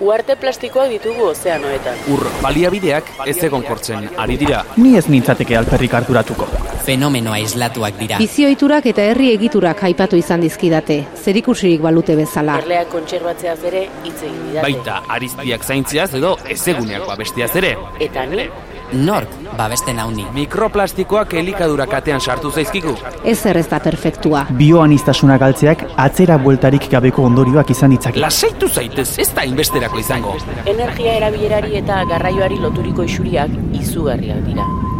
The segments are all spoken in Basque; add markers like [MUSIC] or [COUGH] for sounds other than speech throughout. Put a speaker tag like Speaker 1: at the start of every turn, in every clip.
Speaker 1: Uarte plastikoak ditugu ozeanoetan.
Speaker 2: Ur baliabideak ez egon kortzen ari dira.
Speaker 3: Ni ez nintzateke alperrik harturatuko.
Speaker 4: Fenomenoa islatuak dira.
Speaker 5: Bizioiturak eta herri egiturak aipatu izan dizkidate, zerikusirik balute bezala.
Speaker 1: Erleak kontserbatzeaz ere hitz egin didate.
Speaker 2: Baita ariztiak zaintziaz edo ezeguneak babestiaz ere.
Speaker 1: Eta ni,
Speaker 4: Nork babesten hauni.
Speaker 2: Mikroplastikoak elikadura katean sartu zaizkigu.
Speaker 5: Ez ez da perfektua.
Speaker 3: Bioanistasuna galtzeak atzera bueltarik gabeko ondorioak izan ditzake.
Speaker 2: Lasaitu zaitez, ez da inbesterako izango.
Speaker 1: energia erabilerari eta garraioari loturiko isuriak izugarriak dira.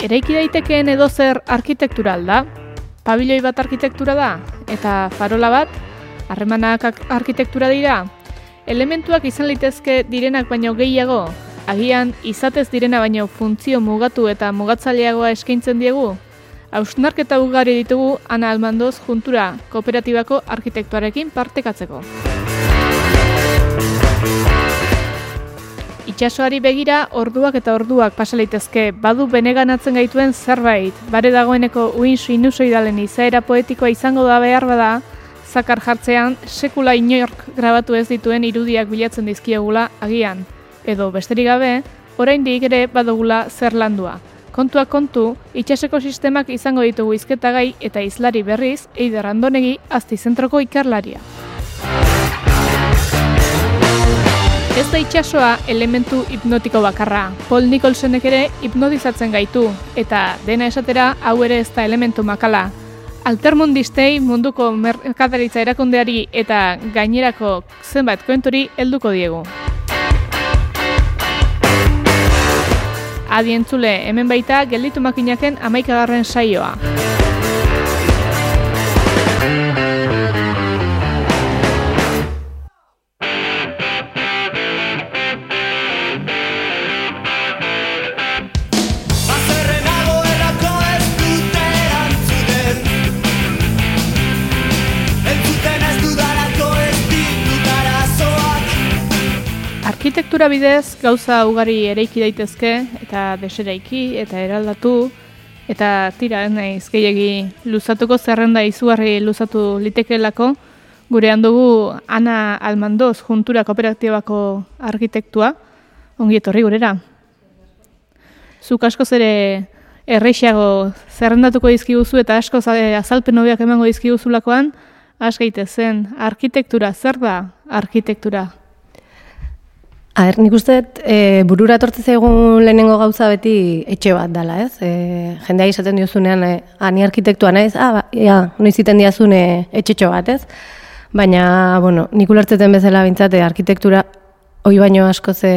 Speaker 6: Eraiki daitekeen edozer arkitektural da. Pabilioi bat arkitektura da eta farola bat harremanak ak- arkitektura dira. Elementuak izan litezke direnak baino gehiago, agian izatez direna baino funtzio mugatu eta mugatzaileagoa eskaintzen diegu. Hausnarketa ugari ditugu Ana Almandoz juntura kooperatibako arkitektuarekin partekatzeko. Itxasoari begira orduak eta orduak pasa litezke badu beneganatzen gaituen zerbait, bare dagoeneko uin sinusoidalen izaera poetikoa izango da behar bada, zakar jartzean sekula inork grabatu ez dituen irudiak bilatzen dizkiegula agian, edo besterik gabe, oraindik ere badugula zer landua. Kontua kontu, itxaseko sistemak izango ditugu izketagai eta izlari berriz, Eider Andonegi aztizentroko ikerlaria. Ez da itxasoa elementu hipnotiko bakarra. Paul Nicholsonek ere hipnotizatzen gaitu, eta dena esatera hau ere ez da elementu makala. Altermundistei munduko merkataritza erakundeari eta gainerako zenbat koenturi helduko diegu. Adientzule, hemen baita gelditu makinaken amaikagarren saioa. Arkitektura bidez gauza ugari eraiki daitezke eta deseraiki eta eraldatu eta tira ez naiz gehiegi luzatuko zerrenda izugarri luzatu litekeelako gurean dugu Ana Almandoz juntura kooperatibako arkitektua ongi etorri gurera. Zuk askoz ere erreixago zerrendatuko dizkiguzu eta asko azalpen hobeak emango dizkiguzulakoan, has gaitezen arkitektura zer da arkitektura?
Speaker 7: A ber, nik uste e, burura etortzen zaigun lehenengo gauza beti etxe bat dela, ez? E, jendea izaten diozunean, e, ani arkitektua naiz, ah, ba, ja, noiz iten diazune etxetxo bat, ez? Baina, bueno, nik ulertzeten bezala bintzate arkitektura hoi baino asko ze,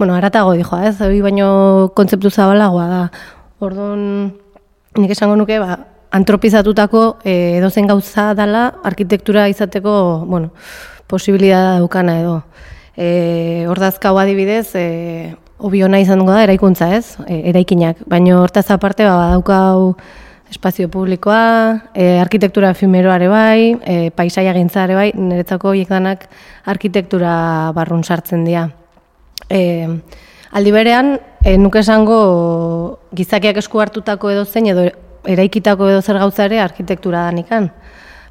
Speaker 7: bueno, aratago dijoa, ez? Hoi baino kontzeptu zabalagoa da. Orduan, nik esango nuke, ba, antropizatutako e, edozen gauza dela arkitektura izateko, bueno, posibilidad daukana edo. E, Hordazkau adibidez, e, obiona izango da eraikuntza ez, e, eraikinak. Baina hortaz aparte ba, daukau espazio publikoa, e, arkitektura efimeroare bai, e, paisaia gintzare bai, niretzako hiek danak arkitektura barrun sartzen dira. E, aldi berean, e, nuke esango gizakiak esku hartutako edo zein edo eraikitako edo zer gauza ere arkitektura danikan.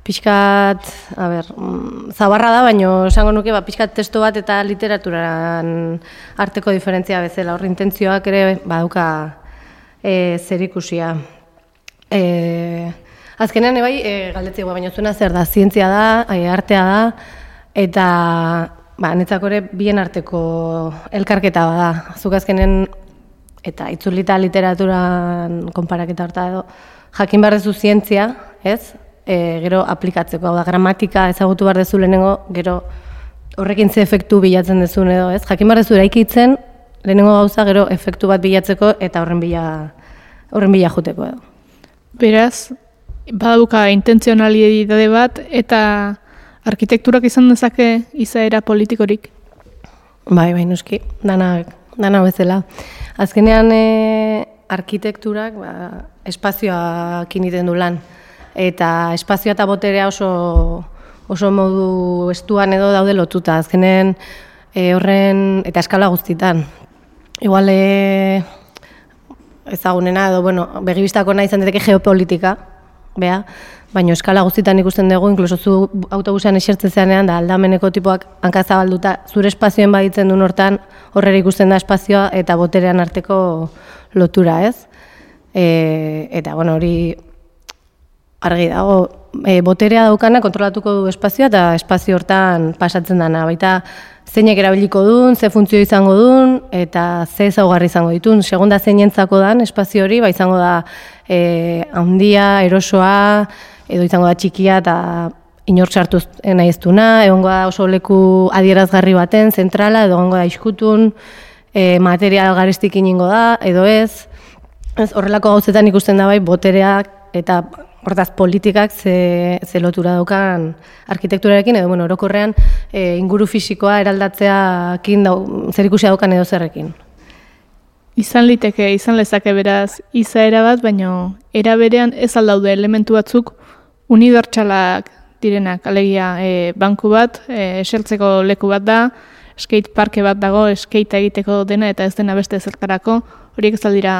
Speaker 7: Pixkat, a ber, mm, zabarra da, baino esango nuke, ba, pixkat testo bat eta literaturan arteko diferentzia bezala. Hor intentzioak ere baduka e, zer ikusia. E, azkenean, ebai, e, galdetzea, baina zuena zer da, zientzia da, e, artea da, eta ba, netzako ere bien arteko elkarketa bada. Zuk azkenen, eta itzulita literaturan konparaketa harta edo, jakin behar dezu zientzia, ez? E, gero aplikatzeko, hau da, gramatika ezagutu behar dezu lehenengo, gero horrekin ze efektu bilatzen dezun edo, ez? Jakin behar dezu eraikitzen, lehenengo gauza gero efektu bat bilatzeko eta horren bila, horren bila juteko edo.
Speaker 6: Beraz, badabuka intentzionalitate bat eta arkitekturak izan dezake izaera politikorik.
Speaker 7: Bai, bai, noski, dana, dana bezala. Azkenean e, arkitekturak ba, espazioak initen du lan. Eta espazioa eta boterea oso, oso modu estuan edo daude lotuta. Azkenean e, horren eta eskala guztitan. Igual e, ezagunena edo, bueno, begibistako nahi izan deteke geopolitika, bea, baina eskala guztietan ikusten dugu, inkluso zu autobusean esertzen zeanean, da aldameneko tipoak hankazabalduta, zure espazioen baditzen duen hortan, horrera ikusten da espazioa eta boterean arteko lotura, ez? E, eta, bueno, hori argi dago, e, boterea daukana kontrolatuko du espazioa eta espazio hortan pasatzen dana, baita zeinek erabiliko duen, ze funtzio izango duen, eta ze ezaugarri izango ditun. Segunda zein entzako dan, espazio hori, ba izango da e, handia, erosoa, edo izango da txikia eta inork sartu nahi ez egongo da oso leku adierazgarri baten, zentrala, edo egongo da iskutun, e, material garestik iningo da, edo ez. ez horrelako gauzetan ikusten da bai, botereak eta hortaz politikak ze, ze lotura daukan arkitekturarekin, edo bueno, orokorrean e, inguru fisikoa eraldatzeakin dau, zer ikusi daukan edo zerrekin.
Speaker 6: Izan liteke, izan lezake beraz, izaera bat, baino era berean ez aldaude elementu batzuk unibertsalak direnak, alegia e, banku bat, e, esertzeko leku bat da, skate parke bat dago, skate egiteko dena eta ez dena beste zertarako, horiek ez aldira,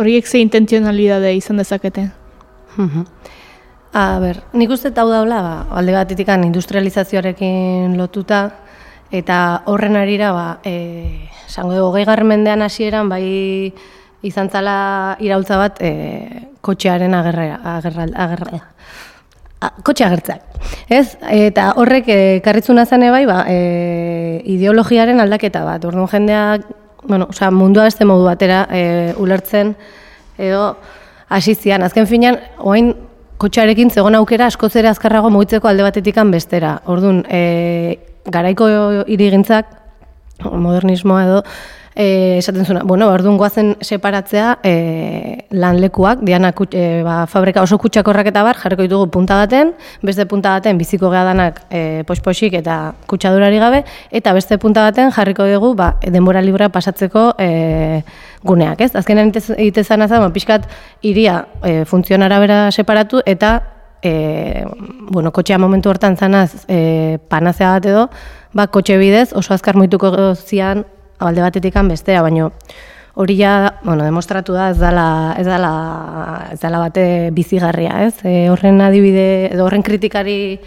Speaker 6: horiek ze intentzionalidade izan dezakete.
Speaker 7: A ber, nik uste hau daula, ba, alde batetik industrializazioarekin lotuta, eta horren arira, ba, e, sango dugu, gehi mendean hasieran bai izan zala iraultza bat, e, kotxearen agerra, agerra, agerra, kotxe agertzak. Ez? Eta horrek e, karritzuna zane bai, ba, e, ideologiaren aldaketa bat. Orduan jendeak, bueno, osea, mundua beste modu batera e, ulertzen, edo, hasi zian. Azken finean, oain kotxarekin zegoen aukera askozera azkarrago mugitzeko alde batetikan bestera. Orduan, e, garaiko irigintzak, modernismoa edo, e, esaten zuna, bueno, orduan goazen separatzea e, lanlekuak, diana e, ba, fabrika oso kutsakorrak eta bar, jarriko ditugu punta baten, beste punta baten biziko geha danak e, posposik eta kutsadurari gabe, eta beste punta baten jarriko dugu ba, denbora libra pasatzeko e, guneak, ez? Azkenean egite zana ba, pixkat iria e, funtzionara bera separatu eta e, bueno, kotxea momentu hortan zanaz e, panazea bat edo, ba, kotxe bidez oso azkar moituko zian alde batetik bestea, baino hori ja, bueno, demostratu da ez dala, ez dala, ez dala bate bizigarria, ez? E, horren adibide, edo horren kritikari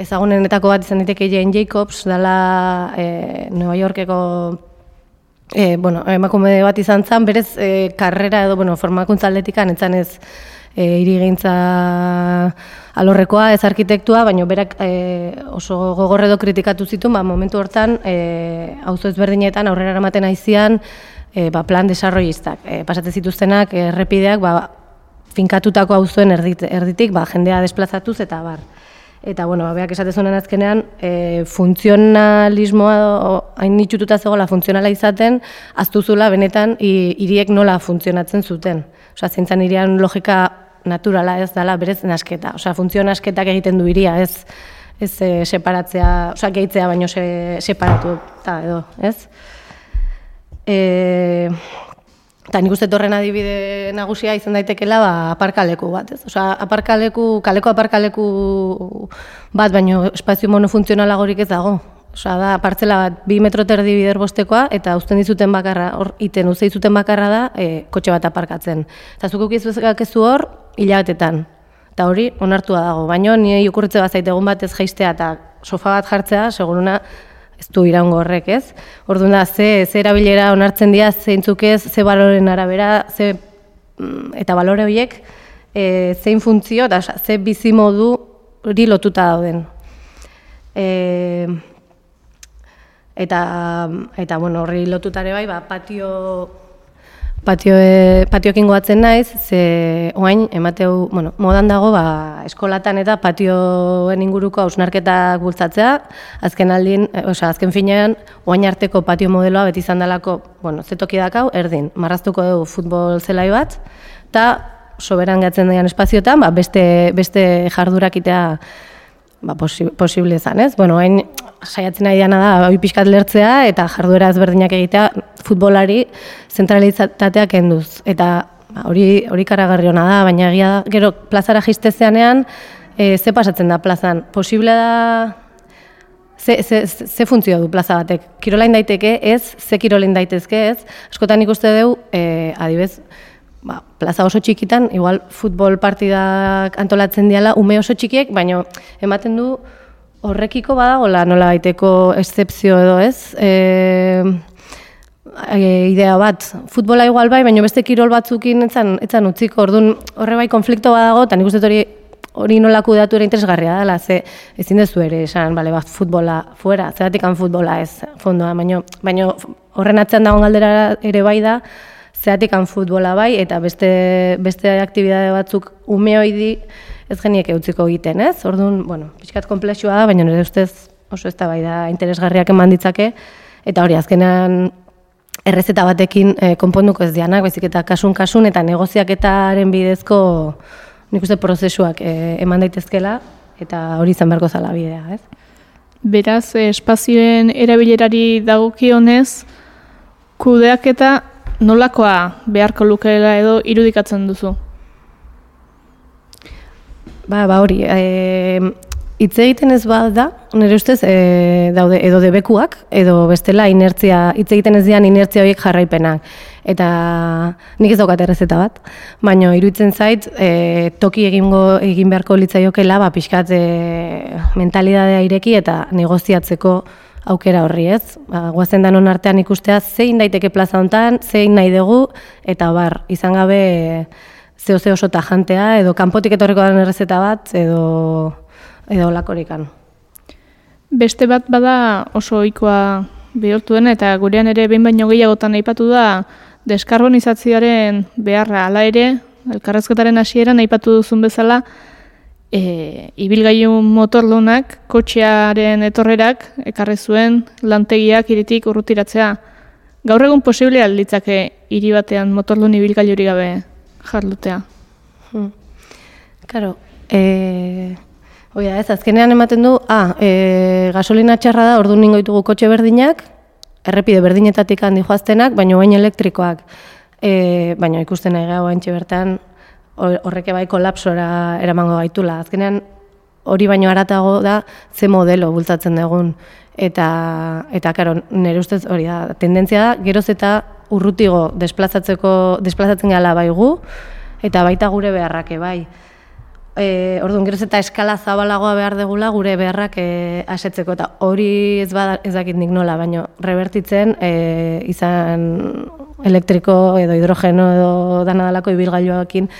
Speaker 7: ezagunenetako bat izan diteke Jane Jacobs, dala e, New Yorkeko e, bueno, emakume bat izan zen, berez e, karrera edo, bueno, formakuntza aldetikan, etzan ez e, irigintza alorrekoa, ez arkitektua, baina berak e, oso gogorredo kritikatu zitu, ba, momentu hortan, e, auzo ezberdinetan aurrera eramaten aizian, e, ba, plan desarroistak. E, pasate zituztenak, errepideak, ba, finkatutako auzoen erdit, erditik, ba, jendea desplazatuz eta bar. Eta, bueno, beak esatezunen azkenean, e, funtzionalismoa hain nitsututa zegoela funtzionala izaten, aztuzula benetan hiriek nola funtzionatzen zuten. Osa, zintzen irian logika naturala ez dela berez nasketa. Osea, funtzio nasketak egiten du iria, ez ez e, separatzea, osea, gehitzea baino se, separatu ta edo, ez? E, eta nik uste torren adibide nagusia izan daitekela ba, aparkaleku bat, ez? Osea, aparkaleku, kaleko aparkaleku bat, baino espazio monofuntzionalagorik ez dago. Osa, da, partzela bat, bi metro terdi bider bostekoa, eta uzten dizuten bakarra, hor, iten uzte dizuten bakarra da, e, kotxe bat aparkatzen. Eta zukuk izuzekezu hor, hilabetetan. Eta hori, onartua dago. Baina, nire okurritze bat zaite egun batez jaistea eta sofa bat jartzea, seguruna, du iraungo horrek, ez? Orduan da, ze, ze erabilera onartzen dira, zeintzuk ez, ze baloren arabera, ze, mm, eta balore horiek, e, zein funtzio, eta ze bizimodu hori lotuta dauden. E, eta eta bueno, horri lotutare bai, ba, patio patio patioekin goatzen naiz, ze orain emateu, bueno, modan dago ba, eskolatan eta patioen inguruko ausnarketak bultzatzea. Azken aldin, osea, azken finean orain arteko patio modeloa beti izan dalako, bueno, ze toki dakau, erdin, marraztuko dugu futbol zelai bat, eta soberan gatzen daian espaziotan, ba, beste, beste jardurakitea ba, posi, posible izan, ez? Bueno, hain saiatzen nahi diana da, hoi pixkat lertzea eta jarduera ezberdinak egitea futbolari zentralizatatea kenduz. Eta ba, hori hori karagarri ona da, baina egia da, gero plazara jistezeanean, e, ze pasatzen da plazan? Posible da Ze, ze, ze funtzio du plaza batek? Kirolain daiteke ez, ze kirolain daitezke ez? Askotan ikuste dugu, e, adibez, ba, plaza oso txikitan, igual futbol partidak antolatzen diala, ume oso txikiek, baina ematen du horrekiko badagola nola baiteko excepzio edo ez? E, idea bat, futbola igual bai, baina beste kirol batzukin etzan, etzan utziko, orduan horre bai konflikto badago, eta nik uste hori hori nola kudatu ere interesgarria dela, ze ezin dezu ere esan, bale, bat futbola fuera, zeratik futbola ez, fondoa, baino, baino horren atzean dagoen galdera ere bai da, zeratik han futbola bai, eta beste, beste aktibidade batzuk umeoi di, ez geniek eutziko egiten, ez? Orduan, bueno, pixkat komplexua da, baina nire ustez oso ez da bai da interesgarriak eman ditzake, eta hori azkenean errezeta batekin eh, konponduko ez dianak, bezik eta kasun-kasun eta negoziaketaren bidezko nik uste prozesuak e, eman daitezkela eta hori izan beharko zala bidea, ez?
Speaker 6: Beraz, eh, espazioen erabilerari dagokionez, kudeak eta nolakoa beharko lukeela edo irudikatzen duzu?
Speaker 7: Ba, ba hori, e, hitz egiten ez bat da, nire ustez, e, daude edo debekuak, edo bestela inertzia, hitz egiten ez dian inertzia horiek jarraipenak. Eta nik ez daukat errezeta bat, baina iruditzen zait, e, toki egingo egin beharko litzaiokela, ba, pixkat e, mentalidadea ireki eta negoziatzeko aukera horri ez. Ba, guazen danon artean ikustea zein daiteke plaza hontan, zein nahi dugu, eta bar, izan gabe zeo zeo oso tajantea, edo kanpotik etorriko den errezeta bat, edo edo lakorikan.
Speaker 6: Beste bat bada oso ohikoa bihurtu dena eta gurean ere behin baino gehiagotan aipatu da deskarbonizazioaren beharra hala ere, elkarrezketaren hasieran aipatu duzun bezala, e, ibilgailu motorlunak, kotxearen etorrerak, ekarri zuen lantegiak iritik urrutiratzea. Gaur egun posible alditzake hiri batean motorlun ibilgailuri gabe jarlutea.
Speaker 7: Hmm. Claro, eh Oia, ez, azkenean ematen du, ah, e, gasolina txarra da, ordu ningo ditugu kotxe berdinak, errepide berdinetatik handi joaztenak, baina bain elektrikoak, e, baina ikusten nahi gau bertan, horreke bai kolapsora eramango gaitula. Azkenean, hori baino aratago da, ze modelo bultzatzen dugun. Eta, eta karo, nire ustez hori da, tendentzia da, geroz eta urrutigo desplazatzeko, desplazatzen gala bai gu, eta baita gure beharrake bai e, orduan geroz eta eskala zabalagoa behar degula gure beharrak e, asetzeko eta hori ez bada ez dakit nik nola, baino revertitzen e, izan elektriko edo hidrogeno edo dana dalako ibilgailuakin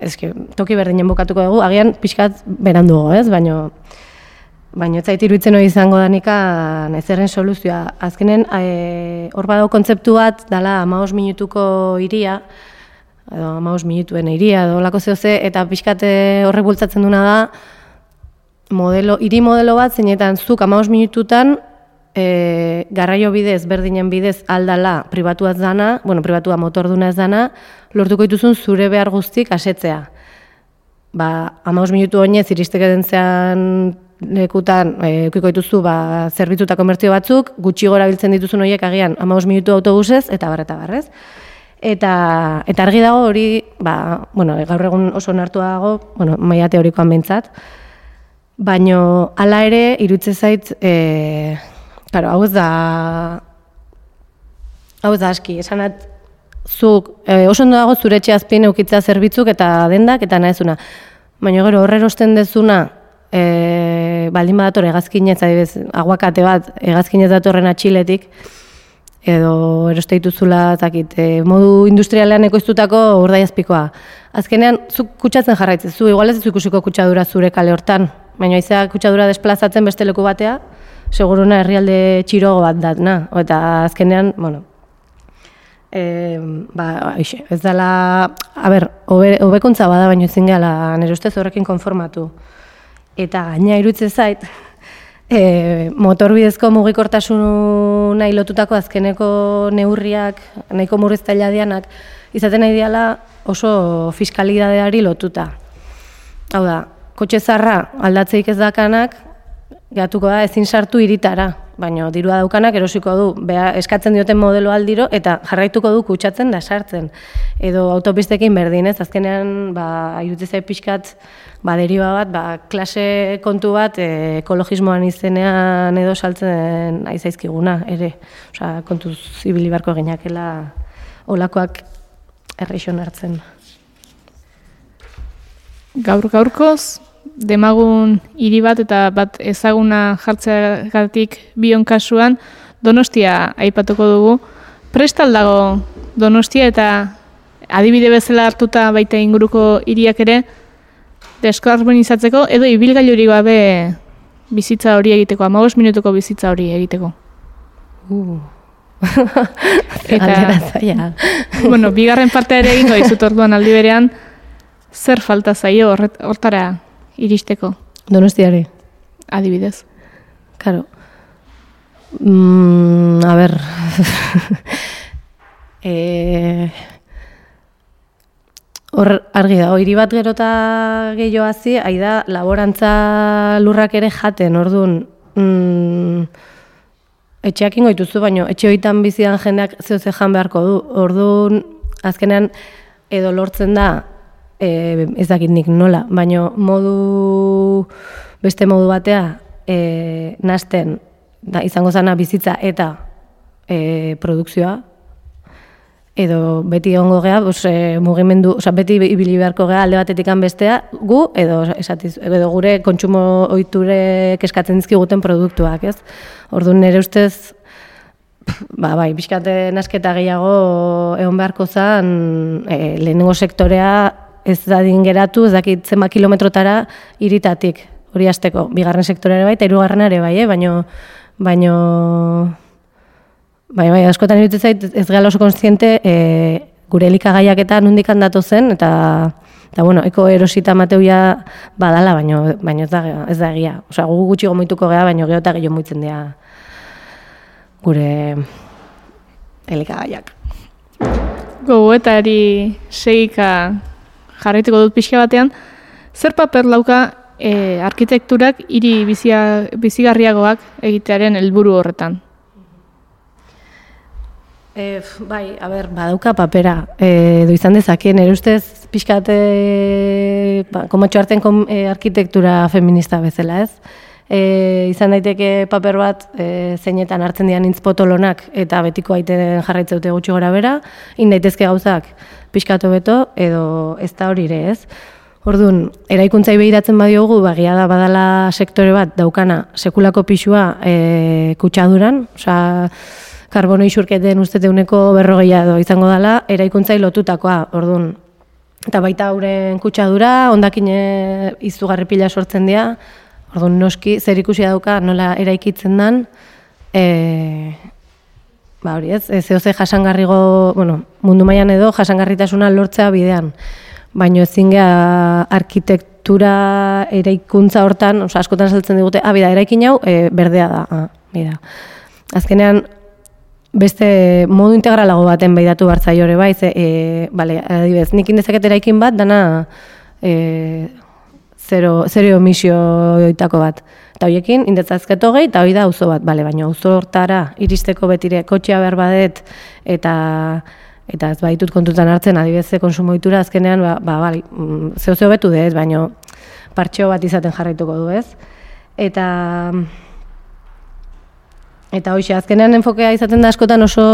Speaker 7: eske toki berdinen bukatuko dugu, agian pixkat berandugo, ez? Baino baino ez zait iruditzen hori izango danika nezerren soluzioa. Azkenen e, hor badago kontzeptu bat dala 15 minutuko iria, edo amaus minutuen iria, edo lako zehoze, eta pixkate horrek bultzatzen duna da, modelo, iri modelo bat, zeinetan zuk amaus minututan, e, garraio bidez, berdinen bidez, aldala pribatuaz dana, bueno, pribatua motorduna ez dana, lortuko dituzun zure behar guztik asetzea. Ba, amaus minutu oinez, iristeke den zean lekutan, eukiko dituzu, ba, zerbitzuta konbertio batzuk, gutxi gora biltzen dituzun horiek agian, amaus minutu autobusez, eta barreta barrez. Eta, eta argi dago hori, ba, bueno, gaur egun oso nartua dago, bueno, maia teorikoan bentsat, baino hala ere, irutze zait, e, claro, hau ez da, hau ez da aski, esanat, zuk, e, oso ondo dago zure azpien eukitza zerbitzuk eta dendak, eta nahezuna. Baina gero horre erosten dezuna, e, baldin badator egazkinez, aguakate bat, egazkinez datorren atxiletik, edo eroste dituzula, zakit, e, modu industrialean ekoiztutako urdaiazpikoa. Azkenean, zuk kutsatzen jarraitzen, zu igual ez ikusiko kutsadura zure kale hortan, baina izea kutsadura desplazatzen beste leku batea, seguruna herrialde txirogo bat dat, na? Eta azkenean, bueno, e, ba, aixe, ez dela, a ber, hobekuntza bada, baina ezin gala, nire ustez horrekin konformatu. Eta gaina irutze zait, [LAUGHS] E, motorbidezko mugikortasun nahi lotutako azkeneko neurriak, nahiko murriztaila dianak, izaten nahi diala oso fiskalidadeari lotuta. Hau da, kotxe zarra aldatzeik ez dakanak, gatuko da ezin sartu iritara, baina dirua daukanak erosiko du, bea, eskatzen dioten modelo aldiro, eta jarraituko du kutsatzen da sartzen. Edo autopistekin berdin, ez, azkenean, ba, irutizai pixkat, ba, deriba bat, ba, klase kontu bat, e, ekologismoan izenean edo saltzen aizaizkiguna, ere. Osa, kontu zibili barko ginakela olakoak erreixon hartzen.
Speaker 6: Gaur gaurkoz, demagun hiri bat eta bat ezaguna jartzeagatik bion kasuan Donostia aipatuko dugu. Prestal dago Donostia eta adibide bezala hartuta baita inguruko hiriak ere deskarbonizatzeko edo ibilgailurik gabe bizitza hori egiteko, 15 minutuko bizitza hori egiteko.
Speaker 7: Uh. [LAUGHS]
Speaker 6: eta, bueno, bigarren partea ere egingo dizut orduan aldi berean, zer falta zaio hortara iristeko?
Speaker 7: Donostiari.
Speaker 6: Adibidez.
Speaker 7: Claro. Mm, a ber. [LAUGHS] eh, hor argi da, hiri bat gerota gehiago hazi, ai da laborantza lurrak ere jaten, orduan, mm, etxeak ingo dituzu, baina etxe hoitan bizian jendeak zeo jan beharko du. Orduan, azkenean, edo lortzen da, e, ez dakit nik nola, baina modu, beste modu batea, e, nasten, da, izango zana bizitza eta e, produkzioa, edo beti egongo gea, bos, e, mugimendu, oza, beti ibili beharko gea alde batetik bestea, gu, edo, esatiz, edo gure kontsumo ohiture eskatzen dizkiguten produktuak, ez? Orduan nire ustez, ba, bai, bizkate nasketa gehiago egon beharko zen, e, lehenengo sektorea ez dadin geratu, ez dakit zema kilometrotara iritatik, hori azteko, bigarren sektorea bai, eta irugarren ere bai, eh? baino, baino, bai, bai, askotan irutu zait, ez gara oso konstiente, e, gure elikagaiak eta nundik handatu zen, eta, eta bueno, eko erosita mateuia badala, baino, baino ez da, ez da egia. Osea, gu gutxi gomoituko gea, baino geho eta gehiago moitzen dira gure elikagaiak.
Speaker 6: Gogoetari segika jarraituko dut pixka batean, zer paper lauka e, arkitekturak hiri bizigarriagoak egitearen helburu horretan?
Speaker 7: E, bai, a ber, badauka papera, e, do izan dezakien, ere ustez pixkate ba, komatxo arten kom, e, arkitektura feminista bezala, ez? E, izan daiteke paper bat e, zeinetan hartzen dian intzpotolonak eta betiko aiten jarraitzen dute gutxi gora bera, daitezke gauzak pixkatu beto edo ez da hori ere ez. Orduan, eraikuntzai behiratzen badiogu, bagia da badala sektore bat daukana sekulako pixua e, kutsaduran, osea, karbono isurketen uste teuneko berrogeia edo izango dela, eraikuntzai lotutakoa, orduan, eta baita hauren kutsadura, ondakine izugarri pila sortzen dira, orduan noski, zer ikusi dauka nola eraikitzen dan, e, ba hori ez, ez zehoze jasangarrigo, bueno, mundu mailan edo jasangarritasuna lortzea bidean, baino ezin geha arkitektura eraikuntza hortan, oza, askotan saltzen digute, ah, bida, eraikin hau, e, berdea da, ah, bida. Azkenean, beste modu integralago baten behidatu bartza jore bai, ze, e, bale, adibez, nik indezeket eraikin bat, dana e, zero, zero emisioitako bat. Eta horiekin, indetzazketo gehi, eta hori da auzo bat, bale, baina auzo hortara, iristeko betire, kotxea behar badet, eta eta ez baitut kontutan hartzen, adibidez, ze konsumoitura azkenean, ba, ba, bale, mm, zeo zeo betu dez, baina partxo bat izaten jarraituko du ez. Eta, eta hoxe, azkenean enfokea izaten da askotan oso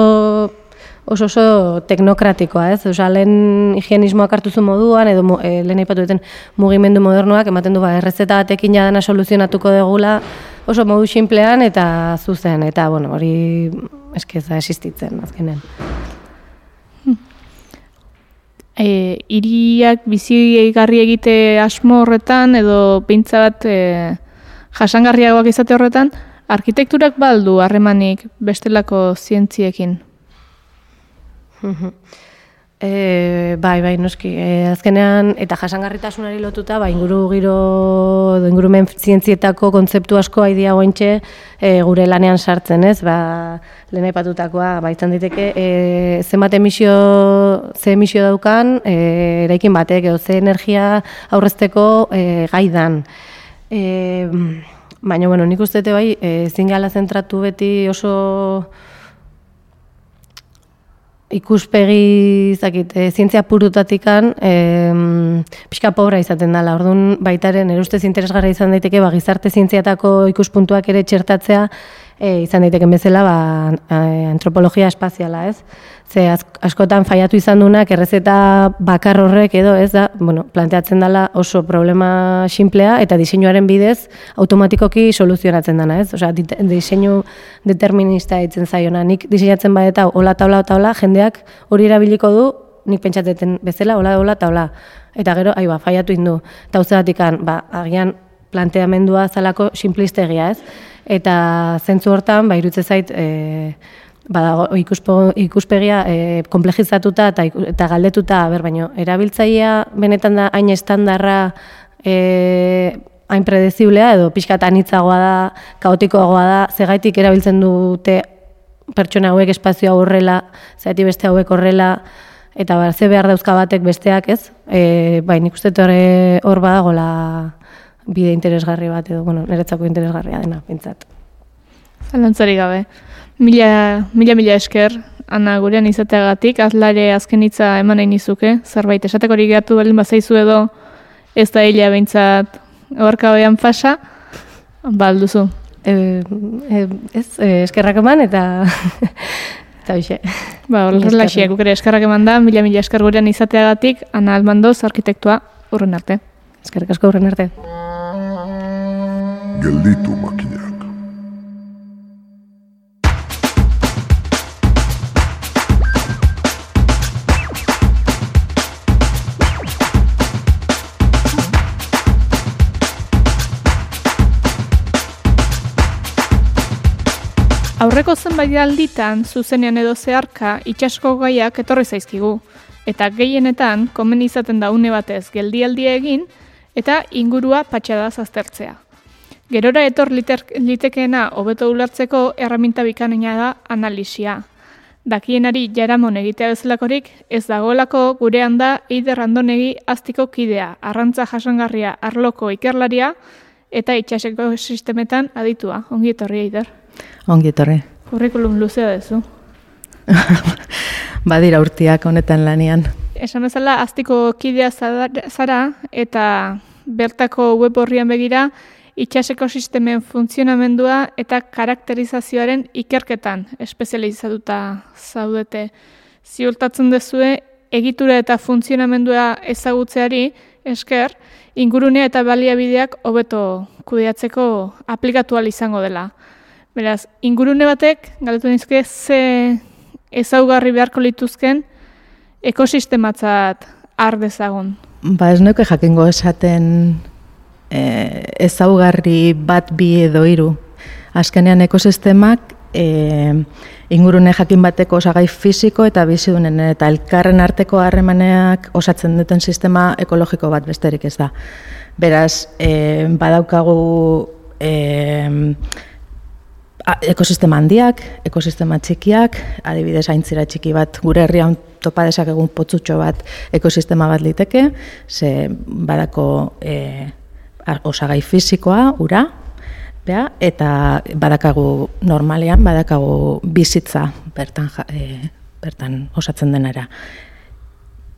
Speaker 7: oso oso teknokratikoa, ez? Osea, lehen higienismoak hartu zu moduan edo e, lehen aipatu duten mugimendu modernoak ematen du ba errezeta batekin ja dena soluzionatuko degula oso modu sinplean eta zuzen eta bueno, hori eske ez da existitzen azkenen.
Speaker 6: Eh, iriak bizi garri egite asmo horretan edo peintza bat e, jasangarriagoak izate horretan, arkitekturak baldu harremanik bestelako zientziekin.
Speaker 7: E, bai, bai, noski. E, azkenean, eta jasangarritasunari lotuta, bai, inguru giro, ingurumen zientzietako kontzeptu asko haidia gointxe e, gure lanean sartzen, ez? Ba, lehen aipatutakoa, ba, izan diteke, e, zenbat emisio, ze emisio daukan, e, eraikin batek, edo ze energia aurrezteko e, gaidan. E, baina, bueno, nik uste bai, e, zingala zentratu beti oso ikuspegi zakit, e, zientzia purutatikan e, pixka pobra izaten dela. Orduan baitaren erustez interesgarra izan daiteke ba, gizarte zientziatako ikuspuntuak ere txertatzea e, izan daiteke bezala ba, antropologia espaziala, ez? Ze askotan faiatu izan dunak errezeta bakar horrek edo, ez da, bueno, planteatzen dela oso problema simplea eta diseinuaren bidez automatikoki soluzionatzen dana, ez? Osea, diseinu determinista ditzen zaiona. Nik diseinatzen bad eta hola taula eta hola jendeak hori erabiliko du nik pentsatzen bezala hola hola taula. Eta gero, ai ba, faiatu indu. Ta uzatatikan, ba, agian planteamendua zalako simplistegia, ez? Eta zentzu hortan, ba, irutze zait, e, badago ikuspo, ikuspegia e, komplejizatuta eta, eta galdetuta ber baino erabiltzailea benetan da hain estandarra e, hain predeziblea edo pixkat anitzagoa da kaotikoagoa da zegaitik erabiltzen dute pertsona hauek espazioa horrela zaitik beste hauek horrela eta bar, ze behar dauzka batek besteak ez e, bai nik uste hor badagola bide interesgarri bat edo bueno, niretzako interesgarria dena pintzat
Speaker 6: Zalantzari gabe. Mila, mila, mila esker, ana gurean izateagatik, azlare azken hitza eman nahi nizuke, zerbait esateko hori gehatu baldin bazaizu edo, ez da hila behintzat horka hoian fasa, balduzu.
Speaker 7: E, e, ez, e, eskerrak eman eta... [LAUGHS] eta bixe.
Speaker 6: Ba, horrela ere eskerrak eman da, mila, mila esker gurean izateagatik, ana almandoz, arkitektua, urren arte.
Speaker 7: Eskerrak asko urren arte.
Speaker 8: Gelditu makina.
Speaker 6: Aurreko zenbait alditan zuzenean edo zeharka itsasko gaiak etorri zaizkigu eta gehienetan komen izaten da une batez geldialdi egin eta ingurua patxada aztertzea. Gerora etor litekeena hobeto ulertzeko erraminta bikaina da analisia. Dakienari jaramon egitea bezalakorik ez dagoelako gurean da eider randonegi aztiko kidea, arrantza jasangarria arloko ikerlaria eta itxaseko sistemetan aditua. Ongi etorri eider.
Speaker 9: Ongi etorri.
Speaker 6: Kurrikulum luzea dezu. [LAUGHS]
Speaker 9: Badira urtiak honetan lanian.
Speaker 6: Esan bezala, aztiko kidea zara eta bertako web horrian begira, itxaseko sistemen funtzionamendua eta karakterizazioaren ikerketan espezializatuta zaudete. Ziurtatzen dezue, egitura eta funtzionamendua ezagutzeari esker, ingurunea eta baliabideak hobeto kudeatzeko aplikatu izango dela. Beraz, ingurune batek, galdetu nizke, ze ezaugarri beharko lituzken ekosistematzat ar dezagun.
Speaker 9: Ba, ez nuke jakingo esaten e, ezaugarri bat bi edo hiru. Azkenean ekosistemak e, ingurune jakin bateko osagai fisiko eta bizidunen eta elkarren arteko harremaneak osatzen duten sistema ekologiko bat besterik ez da. Beraz, e, badaukagu e, ekosistema handiak, ekosistema txikiak, adibidez aintzira txiki bat, gure herrian topa egun potzutxo bat ekosistema bat liteke, ze badako e, osagai fisikoa, ura, bea, eta badakagu normalean, badakagu bizitza bertan, e, bertan osatzen denara.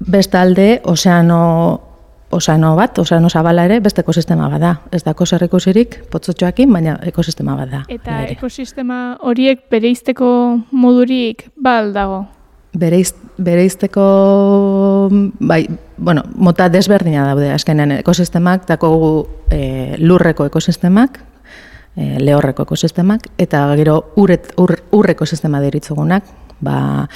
Speaker 9: Bestalde, ozeano osano bat, osano zabala ere, beste ekosistema bada. Ez da koser ikusirik, potzotxoakin, baina ekosistema bada.
Speaker 6: Eta ekosistema horiek bereizteko modurik bal dago?
Speaker 9: Bereiz, bereizteko, bai, bueno, mota desberdina daude, azkenean ekosistemak, dako e, lurreko ekosistemak, e, lehorreko ekosistemak, eta gero urret, ur, ur ekosistema deritzugunak, ba,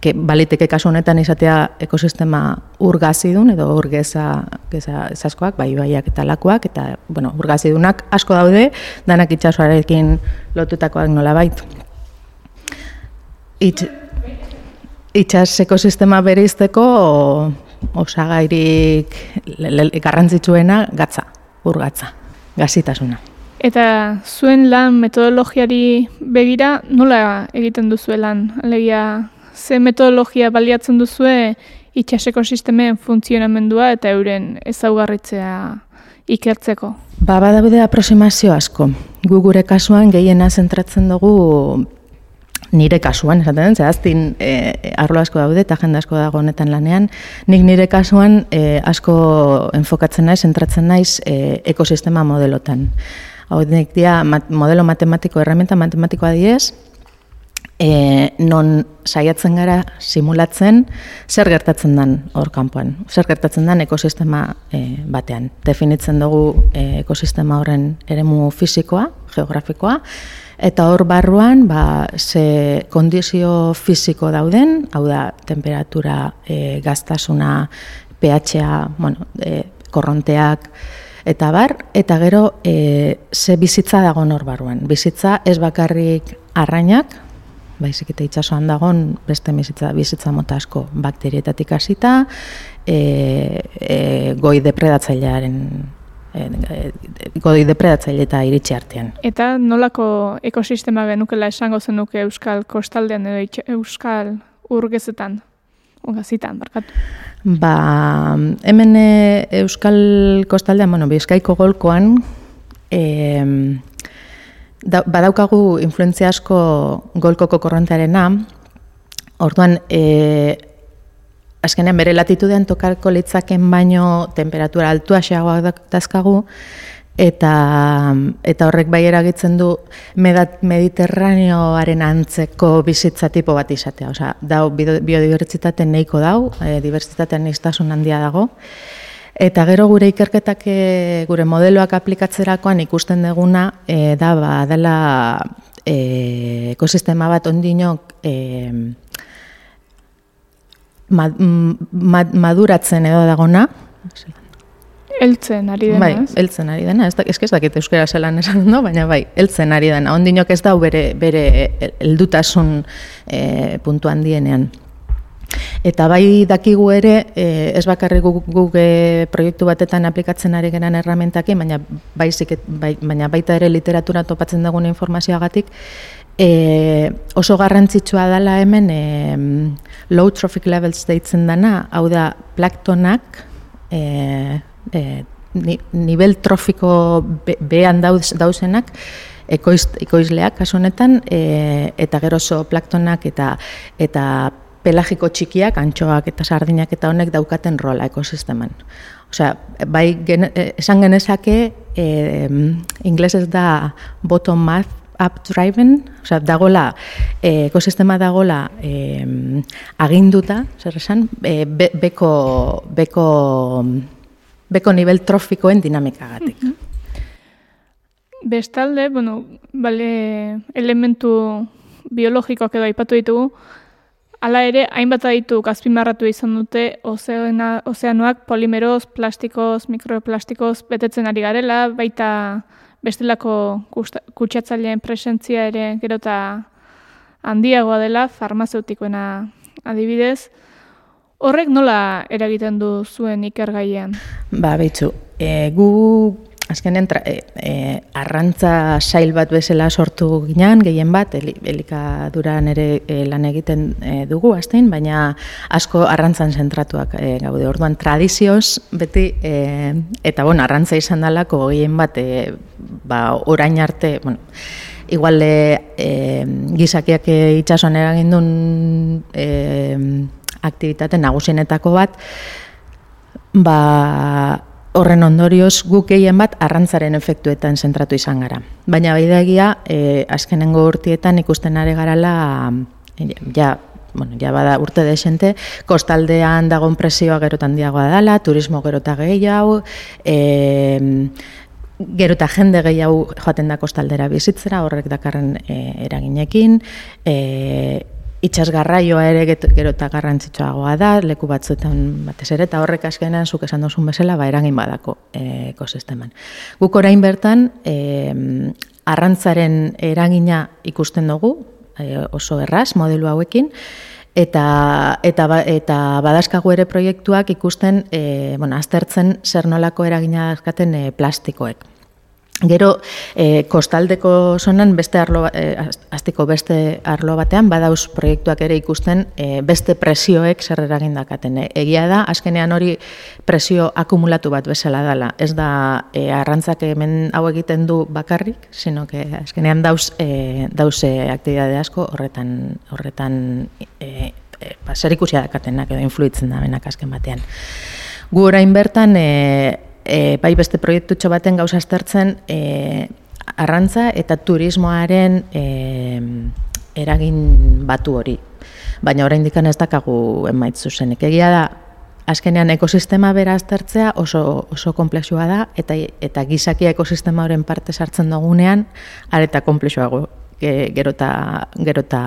Speaker 9: ke, baliteke kasu honetan izatea ekosistema urgazidun edo urgeza geza esaskoak, bai baiak eta lakuak eta bueno, urgazidunak asko daude danak itsasoarekin lotutakoak nolabait. Itx itxas ekosistema bereizteko osagairik garrantzitsuena gatza, urgatza, gazitasuna.
Speaker 6: Eta zuen lan metodologiari begira nola egiten duzue lan? Alegia, ze metodologia baliatzen duzue itxaseko sistemen funtzionamendua eta euren ezaugarritzea ikertzeko?
Speaker 9: Ba, badaude aproximazio asko. Gu gure kasuan gehiena zentratzen dugu nire kasuan, esaten den, zehaztin e, arlo asko daude eta jende asko dago honetan lanean, nik nire kasuan e, asko enfokatzen naiz, zentratzen naiz e, ekosistema modelotan. Hau nik dia mat, modelo matematiko, erramienta matematikoa diez, e, non saiatzen gara simulatzen zer gertatzen den hor kanpoan. Zer gertatzen den ekosistema e, batean. Definitzen dugu e, ekosistema horren eremu fisikoa, geografikoa, eta hor barruan ba, ze kondizio fisiko dauden, hau da temperatura, e, gaztasuna, pH-a, bueno, e, korronteak, eta bar, eta gero e, ze bizitza dago hor barruan. Bizitza ez bakarrik arrainak, baizik eta itsasoan dagon beste bizitza, bizitza mota asko bakterietatik hasita, e, e, goi depredatzailearen e, e, goi depredatzaile eta iritsi artean.
Speaker 6: Eta nolako ekosistema genukela esango zenuke Euskal Kostaldean edo Euskal Urgezetan? Ungazitan, barkatu.
Speaker 9: Ba, hemen e, Euskal Kostaldean, bueno, Bizkaiko golkoan, e, da, badaukagu influentzia asko golkoko korrontearena, orduan, e, azkenean bere latitudean tokarko litzaken baino temperatura altua xeagoak dazkagu, eta, eta horrek bai eragitzen du mediterraneoaren antzeko bizitza tipo bat izatea. Osea, dau bio- biodibertsitate nahiko dau, e, dibertsitatean iztasun handia dago, Eta gero gure ikerketak e, gure modeloak aplikatzerakoan ikusten deguna e, da ba dela e, ekosistema bat ondinok e, ma, ma, maduratzen edo dagona,
Speaker 6: Eltzen ari dena,
Speaker 9: bai,
Speaker 6: ez?
Speaker 9: heltzen ari dena, ez da, ez dakit euskera zelan esan [LAUGHS] ondo, baina bai, heltzen ari dena. Ondinok ez dau bere bere heldutasun e, puntu handienean. Eta bai dakigu ere, e, ez bakarrik guk, guk e, proiektu batetan aplikatzen ari geran erramentekin, baina, baizik, bai, baina baita ere literatura topatzen dugun informazioagatik, e, oso garrantzitsua dela hemen e, low trophic levels deitzen dana, hau da planktonak e, e, ni, nivel trofiko be, behan dauz, dauzenak, ekoiz, ekoizleak kasu honetan, e, eta gero planktonak eta eta pelagiko txikiak, antxoak eta sardinak eta honek daukaten rola ekosisteman. Osea, bai gene, eh, esan genezake, eh, inglesez da bottom up up driven, osea, dagola, eh, ekosistema dagola eh, aginduta, zer esan, eh, be, beko, beko, beko nivel trofikoen dinamikagatik.
Speaker 6: Bestalde, bueno, bale, elementu biologikoak edo aipatu ditugu, hala ere, hainbat aditu azpimarratu izan dute ozeana, ozeanoak polimeroz, plastikoz, mikroplastikoz betetzen ari garela, baita bestelako kutsatzaileen presentzia ere gero eta handiagoa dela, farmazeutikoena adibidez. Horrek nola eragiten du zuen ikergaian?
Speaker 9: Ba, behitzu, e, gu azkenen tra, e, e, arrantza sail bat bezala sortu ginen, gehien bat, eli, elikaduran ere e, lan egiten e, dugu, aztein, baina asko arrantzan zentratuak e, gaude. Orduan, tradizioz, beti, e, eta bueno, arrantza izan dalako gehien bat, e, ba, orain arte, bueno, igual e, e, gizakiak e, itxasuan eragin duen e, aktivitate nagusienetako bat, ba, horren ondorioz guk gehien bat arrantzaren efektuetan zentratu izan gara. Baina bai da egia, e, azkenengo urtietan ikusten are garala, e, ja, bueno, ja bada urte desente, kostaldean dagoen presioa gero eta handiagoa dela, turismo gero eta gehiago, e, gero eta jende gehiago joaten da kostaldera bizitzera, horrek dakarren e, eraginekin, e, itxas garraioa ere gero eta garrantzitsuagoa da, leku batzuetan batez ere, eta horrek askenean zuk esan duzun bezala, ba, eragin badako e, ekosisteman. Guk orain bertan, e, arrantzaren eragina ikusten dugu, e, oso erraz, modelu hauekin, eta eta ba, eta badaskago ere proiektuak ikusten e, bueno, aztertzen zer nolako eragina dauzkaten e, plastikoek. Gero, e, kostaldeko zonan beste arlo, e, aztiko beste arlo batean, badauz proiektuak ere ikusten e, beste presioek zer eragin dakaten. E, egia da, azkenean hori presio akumulatu bat bezala dela. Ez da, e, arrantzak hemen hau egiten du bakarrik, sino que azkenean dauz, e, dauz e, aktibidade asko horretan, horretan e, e, ba, zer ikusia dakatenak edo influitzen da benak azken batean. Gu orain bertan, e, e, bai beste proiektutxo baten gauza aztertzen e, arrantza eta turismoaren e, eragin batu hori. Baina orain dikan ez dakagu emaitz zuzenik. Egia da, azkenean ekosistema bera aztertzea oso, oso komplexua da, eta, eta gizakia ekosistema horren parte sartzen dugunean, areta komplexuago gero eta gero eta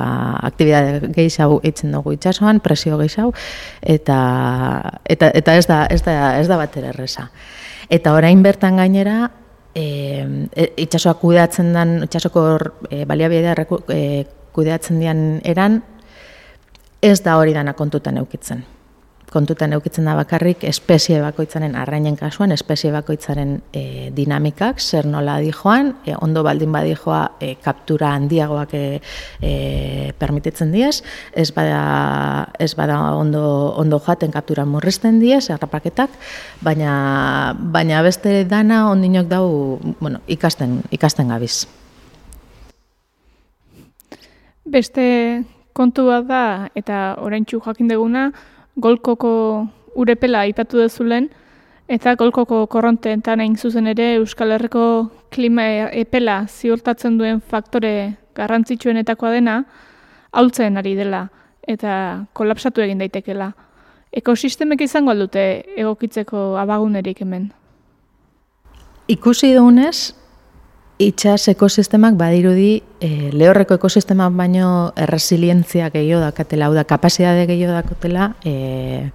Speaker 9: aktibidade gehiago eitzen dugu itsasoan, presio gehiago eta eta eta ez da ez da ez da batera erresa. Eta orain bertan gainera, e, itxasoa kudeatzen den, itxasoko e, baliabidea e, kudeatzen dian eran, ez da hori dana kontutan eukitzen kontutan eukitzen da bakarrik espezie bakoitzaren arrainen kasuan, espezie bakoitzaren e, dinamikak, zer nola di joan, e, ondo baldin badi joa e, kaptura handiagoak e, e, permititzen diez, ez bada, ez bada ondo, ondo joaten kaptura murrizten diez, errapaketak, baina, baina beste dana ondinok dau bueno, ikasten, ikasten gabiz.
Speaker 6: Beste kontu bat da, eta orain jakin deguna, golkoko urepela aipatu dezulen, eta golkoko korronteetan hain zuzen ere Euskal Herriko klima epela ziurtatzen duen faktore garrantzitsuenetakoa dena, haultzen ari dela eta kolapsatu egin daitekela. Ekosistemek izango aldute egokitzeko abagunerik hemen?
Speaker 9: Ikusi dugunez, itxas ekosistemak badirudi e, lehorreko ekosistemak baino erresilientzia gehiago dakatela, hau da, kapasidade gehiago dakatela, e,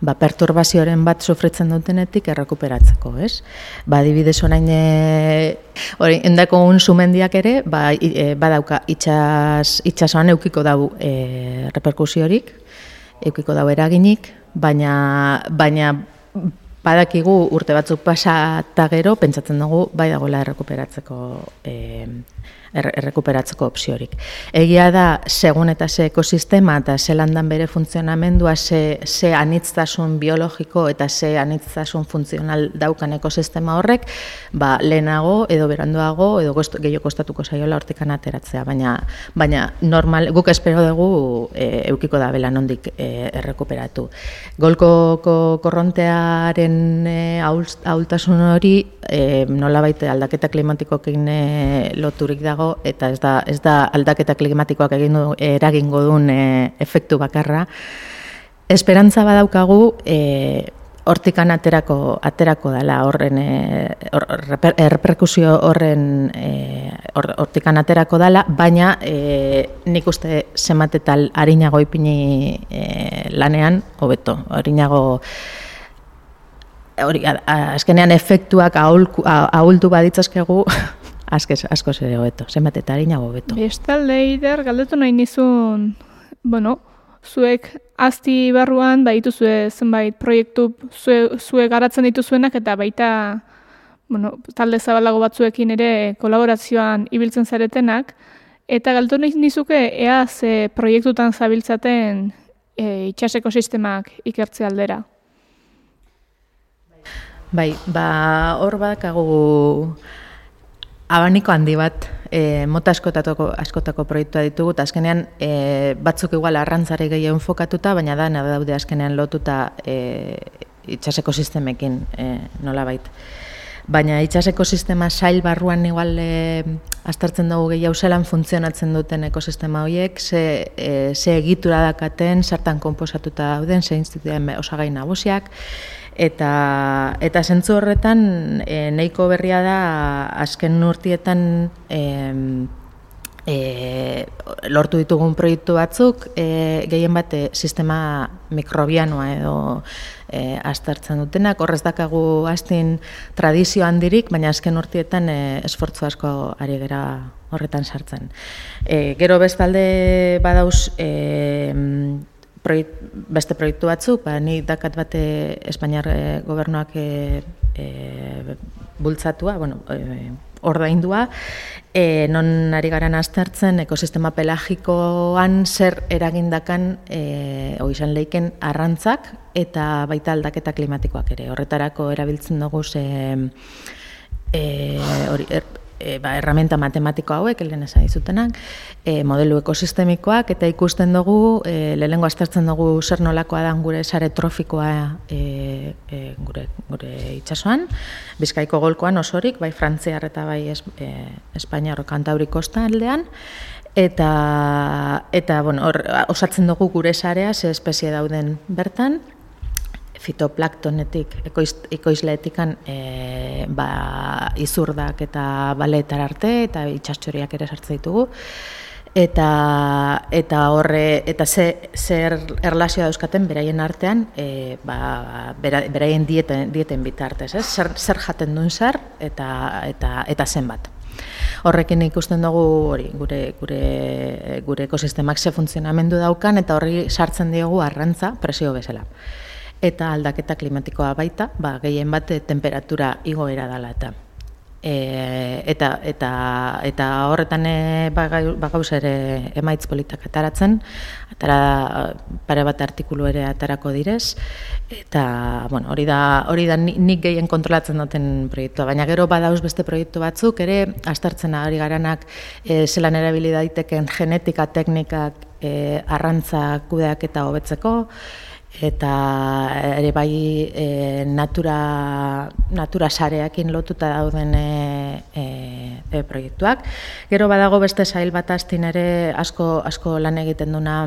Speaker 9: ba, perturbazioaren bat sufritzen dutenetik errekuperatzeko, ez? Ba, dibidez orain, e, hori, endako un sumendiak ere, ba, e, badauka itxas, itxasoan eukiko dau e, reperkusiorik, eukiko dau eraginik, baina, baina badakigu urte batzuk pasa eta gero, pentsatzen dugu, bai dagoela errekuperatzeko eh, er, errekuperatzeko opziorik. Egia da, segun eta ze ekosistema eta ze landan bere funtzionamendua, ze, ze anitztasun biologiko eta ze anitztasun funtzional daukan ekosistema horrek, ba, lehenago edo beranduago edo gehiago kostatuko zaiola hortikan ateratzea, baina, baina normal, guk espero dugu e, eukiko da bela nondik e, errekuperatu. Golkoko korrontearen e, ahultasun hori e, nola baite aldaketa klimatikokin e, loturik dago eta ez da, ez da aldaketa klimatikoak egin du, eragingo duen e, efektu bakarra. Esperantza badaukagu e, hortikan aterako aterako dela horren e, or, reperkusio horren hortikan aterako dela, baina e, nik uste zematetal harinago ipini e, lanean, hobeto, harinago hori, azkenean efektuak ahultu baditzazkegu asko asko ere hobeto, zenbat eta harinago hobeto.
Speaker 6: Bestalde Ider galdetu nahi nizun, bueno, zuek azti barruan baitu zue zenbait proiektu zue, zue garatzen dituzuenak eta baita bueno, talde zabalago batzuekin ere kolaborazioan ibiltzen zaretenak eta galdetu nahi nizuke ea ze proiektutan zabiltzaten e, itxaseko sistemak ikertze aldera.
Speaker 9: Bai, ba hor bakagu Abaniko handi bat, e, mota askotako, askotako proiektua ditugu, eta azkenean e, batzuk igual arrantzare gehiago enfokatuta, baina da, daude azkenean lotuta e, itxaseko sistemekin e, nola bait. Baina itxaseko sistema sail barruan igual e, astartzen dugu gehiago zelan funtzionatzen duten ekosistema horiek, ze, e, ze egitura dakaten, sartan komposatuta dauden, ze instituzioen osagai nagusiak, eta eta sentzu horretan e, nahiko berria da azken urtietan e, e, lortu ditugun proiektu batzuk e, gehien bat sistema mikrobianoa edo e, aztertzen dutenak. Horrez dakagu hastin tradizio handirik, baina azken urtietan e, esfortzu asko ari gera horretan sartzen. E, gero bestalde badauz e, proiekt, beste proiektu batzuk, ba, ni dakat bate Espainiar e, gobernuak e, e, bultzatua, bueno, e, ordaindua, e, non ari garan aztertzen ekosistema pelagikoan zer eragindakan e, izan leiken arrantzak eta baita aldaketa klimatikoak ere. Horretarako erabiltzen dugu ze, e, hori, er, e, ba, erramenta matematiko hauek, lehen esan dizutenak, e, modelu ekosistemikoak, eta ikusten dugu, e, lehenengo aztertzen dugu zer nolakoa da gure sare trofikoa e, e, gure, gure itxasoan, bizkaiko golkoan osorik, bai frantziar eta bai es, e, Espainiar kantauri kosta aldean, eta, eta bueno, or, osatzen dugu gure sarea, ze espezie dauden bertan, fitoplaktonetik, ekoizleetikan e, ba, izurdak eta baletar arte eta itxastxoriak ere sartzen ditugu. Eta, eta horre, eta ze, zer erlazioa dauzkaten beraien artean, e, ba, beraien dieten, dieten bitartez, ez? Zer, zer jaten duen zer eta, eta, eta zenbat. Horrekin ikusten dugu hori, gure, gure, gure ekosistemak ze funtzionamendu daukan eta horri sartzen diogu arrantza presio bezala eta aldaketa klimatikoa baita, ba, gehien bat eh, temperatura igoera dela eta. E, eta, eta, eta horretan e, bagauz ere emaitz politak ataratzen, atara pare bat artikulu ere atarako direz, eta bueno, hori da, hori da nik gehien kontrolatzen duten proiektua, baina gero badauz beste proiektu batzuk, ere astartzen hori garanak e, zelan erabili daiteken genetika, teknikak, e, arrantza kudeak eta hobetzeko, eta ere bai e, natura, natura sareakin lotuta dauden e, e, e, proiektuak. Gero badago beste sail bat astin ere asko, asko lan egiten duna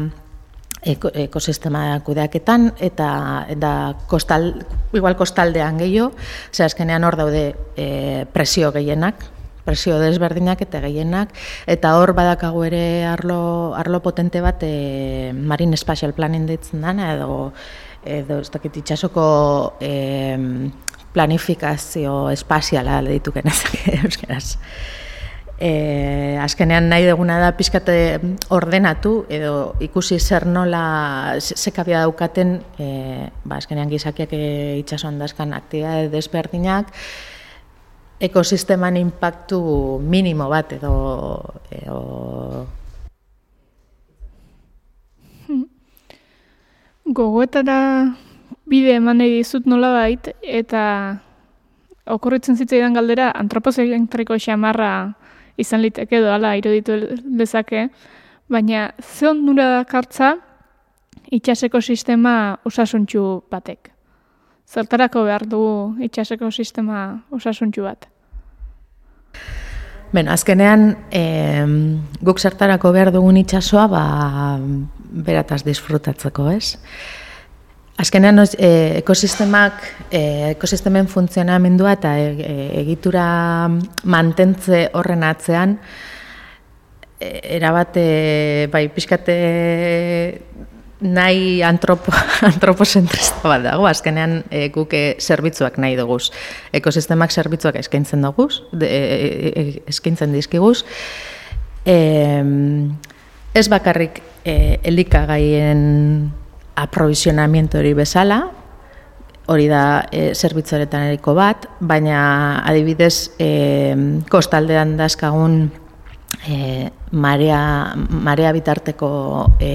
Speaker 9: eko, ekosistema kudeaketan eta da kostal, igual kostaldean gehiago, ze azkenean hor daude e, presio gehienak, presio desberdinak eta gehienak eta hor badakago ere arlo, arlo potente bat e, Marine Spatial Planning ditzen dana edo edo ez dakit itxasoko e, planifikazio espaziala ditu genezak [LAUGHS] euskeraz. E, azkenean nahi duguna da pizkate ordenatu edo ikusi zer nola sekabia daukaten e, ba, azkenean gizakiak e, itxasuan dazkan aktibitate desberdinak ekosisteman impactu minimo bat edo, edo
Speaker 6: hmm. gogoetara bide eman nahi dizut nola bait, eta okorritzen zitzaidan galdera antropozentriko xamarra izan liteke edo ala iruditu dezake, baina ze nura dakartza itxaseko sistema osasuntxu batek? Zertarako behar du itxaseko sistema osasuntxu bat?
Speaker 9: Ben, azkenean, e, guk zertarako behar dugun itxasoa, ba, berataz disfrutatzeko, ez? Azkenean, e, ekosistemak, e, ekosistemen funtzionamendua eta e, e, egitura mantentze horren atzean, e, erabate, bai, pixkate nahi antropo, [LAUGHS] antropozentrista bat dago, azkenean e, guk e, zerbitzuak nahi dugu. Ekosistemak zerbitzuak eskaintzen dugu, e, e, eskaintzen dizkiguz. E, ez bakarrik e, elikagaien aprovizionamiento hori bezala, hori da e, zerbitzuaretan eriko bat, baina adibidez e, kostaldean dazkagun e, marea, marea bitarteko e,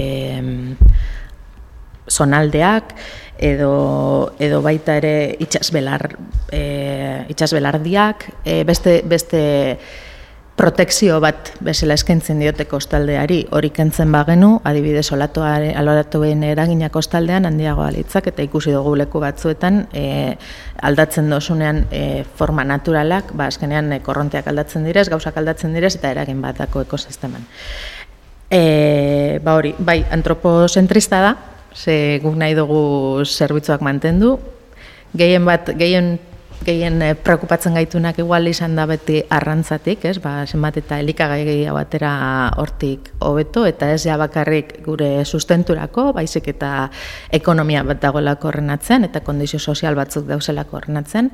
Speaker 9: zonaldeak edo, edo baita ere itxasbelar, e, itxasbelardiak, e, beste, beste protekzio bat bezala eskaintzen diote kostaldeari hori kentzen bagenu, adibidez olatuaren aloratuen eragina kostaldean handiagoa litzak eta ikusi dugu leku batzuetan e, aldatzen dosunean e, forma naturalak, ba azkenean e, korronteak aldatzen direz, gauzak aldatzen direz eta eragin batako ekosisteman. E, ba hori, bai, antropozentrista da, ze guk nahi dugu zerbitzuak mantendu. Gehien bat, gehien gehien eh, preokupatzen gaitunak igual izan da beti arrantzatik, ez? Ba, zenbat eta elikagai gehiago atera hortik hobeto eta ez ja bakarrik gure sustenturako, baizik eta ekonomia bat dagoelako horrenatzen eta kondizio sozial batzuk dauzelako horrenatzen.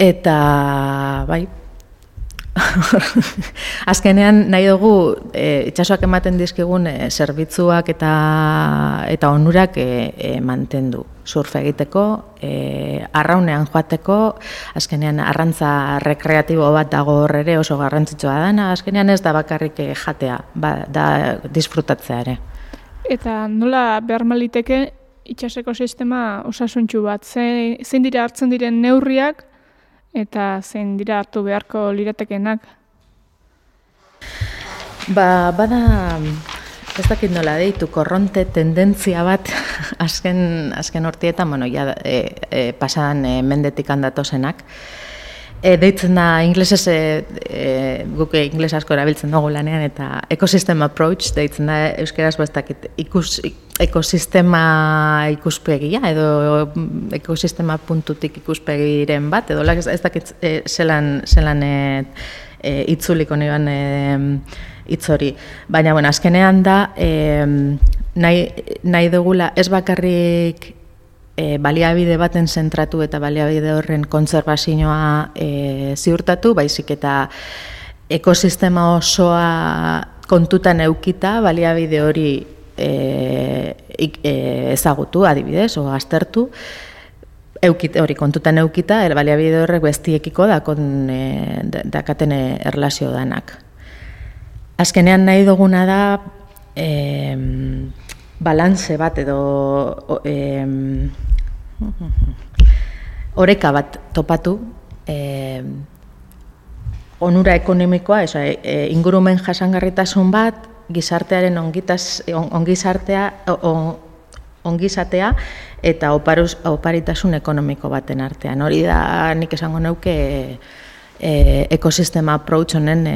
Speaker 9: Eta, bai, [LAUGHS] Azkenean nahi dugu e, itxasoak ematen dizkigun e, zerbitzuak eta eta onurak e, e, mantendu surf egiteko, e, arraunean joateko, azkenean arrantza rekreatibo bat dago hor ere oso garrantzitsua dana, azkenean ez da bakarrik e, jatea, ba, da disfrutatzea ere.
Speaker 6: Eta nola behar maliteke itxaseko sistema osasuntxu bat, zein dira hartzen diren neurriak eta zein dira hartu beharko liratekenak?
Speaker 9: Ba, bada, ez dakit nola deitu, korronte tendentzia bat [LAUGHS] azken, azken hortietan, bueno, ja, e, e, pasan e, mendetik handatozenak. E, deitzen da, inglesez, e, e, guk ingles asko erabiltzen dugu lanean, eta ecosystem approach, deitzen da, euskeraz bastakit, ikus, ekosistema ikuspegia, edo ekosistema puntutik ikuspegiren bat, edo ez, ez dakit e, zelan, zelan e, e, itzuliko niban e, itzori. Baina, bueno, azkenean da, e, nahi, nahi dugula ez bakarrik e, baliabide baten zentratu eta baliabide horren kontzervazioa e, ziurtatu, baizik eta ekosistema osoa kontutan eukita baliabide hori e, e, ezagutu, adibidez, o aztertu, eukite hori kontutan eukita, baliabide horrek bestiekiko da kon e, dakaten erlazio danak. Azkenean nahi duguna da e, balantze bat edo e, oreka bat topatu e, onura ekonomikoa, eso, e, e, ingurumen jasangarritasun bat, gizartearen ongitaz, ongizartea, on, ongizatea eta oparuz, oparitasun ekonomiko baten artean. Hori da nik esango neuke e, ekosistema approach honen e,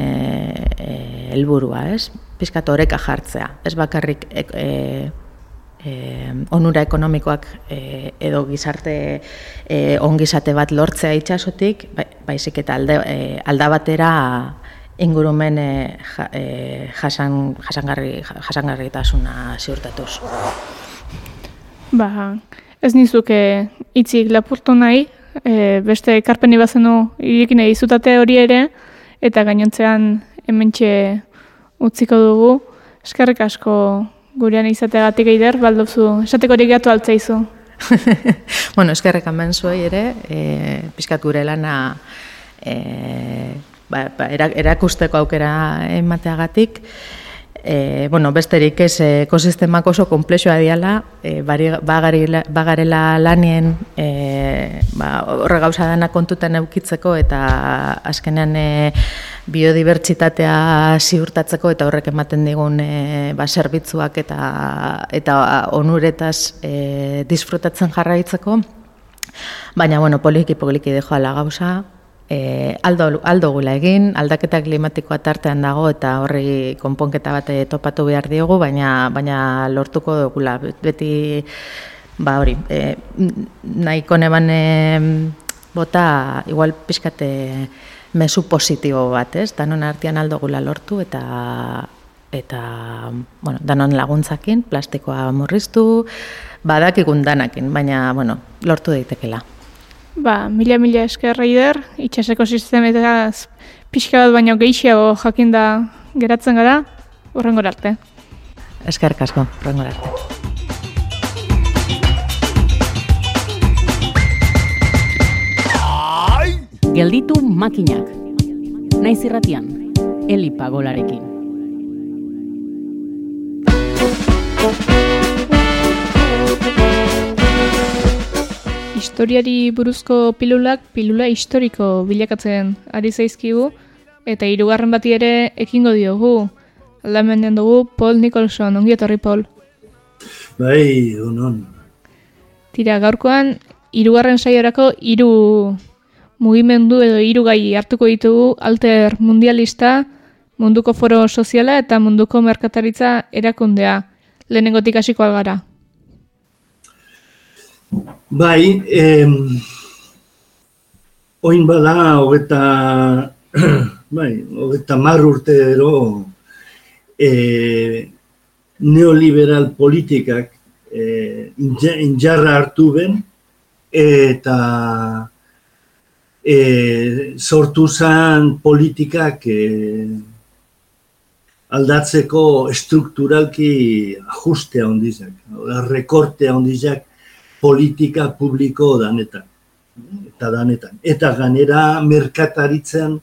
Speaker 9: e, helburua, ez? Piskat oreka jartzea. Ez bakarrik e, e, onura ekonomikoak e, edo gizarte e, ongizate bat lortzea itxasotik, bai, baizik eta alde, e, alda batera ingurumen e, e, jasan, jasangarri, jasangarri ziurtatuz.
Speaker 6: Ba, ez nizuke itzik lapurtu nahi, e, beste karpeni bazenu irekin egin hori ere, eta gainontzean hementxe utziko dugu. Eskerrik asko gurean izateagatik eider, baldozu, esateko hori gatu altzaizu. [LAUGHS]
Speaker 9: bueno, eskerrek hemen zuei ere, e, pizkat gure lana e, ba, ba, erakusteko aukera emateagatik, E, bueno, besterik ez ekosistemak oso komplexoa diala, e, bagarela lanien e, ba, horre gauza dena kontutan eukitzeko eta azkenean e, biodibertsitatea ziurtatzeko eta horrek ematen digun e, ba, zerbitzuak eta, eta onuretaz e, disfrutatzen jarraitzeko. Baina, bueno, poliki poliki dejo ala gauza, e, aldo, aldo gula egin, aldaketa klimatikoa tartean dago eta horri konponketa bat topatu behar diogu, baina, baina lortuko dugula. Beti, ba hori, e, nahiko neban e, bota, igual pixkate mesu positibo bat, ez? Danon artean aldo gula lortu eta eta bueno, danon laguntzakin, plastikoa murriztu, badakigun danakin, baina bueno, lortu daitekela.
Speaker 6: Ba, mila mila esker raider, itxaseko sistemetaz pixka bat baino gehiago jakin da geratzen gara, horrengo arte.
Speaker 9: Esker kasko, horrengo arte.
Speaker 1: Gelditu makinak. Naiz irratian, Eli Pagolarekin.
Speaker 6: Historiari buruzko pilulak pilula historiko bilakatzen ari zaizkigu eta hirugarren bati ere ekingo diogu. Aldamendean dugu Paul Nicholson, ongi etorri Paul.
Speaker 10: Bai, honon.
Speaker 6: Tira, gaurkoan hirugarren saiorako hiru mugimendu edo hiru gai hartuko ditugu alter mundialista, munduko foro soziala eta munduko merkataritza erakundea. Lehenengotik hasiko algara.
Speaker 10: Bai, em, oin bada, hogeta, [CLEARS THROAT] bai, hogeta mar urte ero, e, neoliberal politikak e, injarra hartu ben, eta e, sortu zen politikak e, aldatzeko strukturalki ajustea ondizak, rekortea ondizak politika publiko danetan. Eta danetan. Eta ganera merkataritzen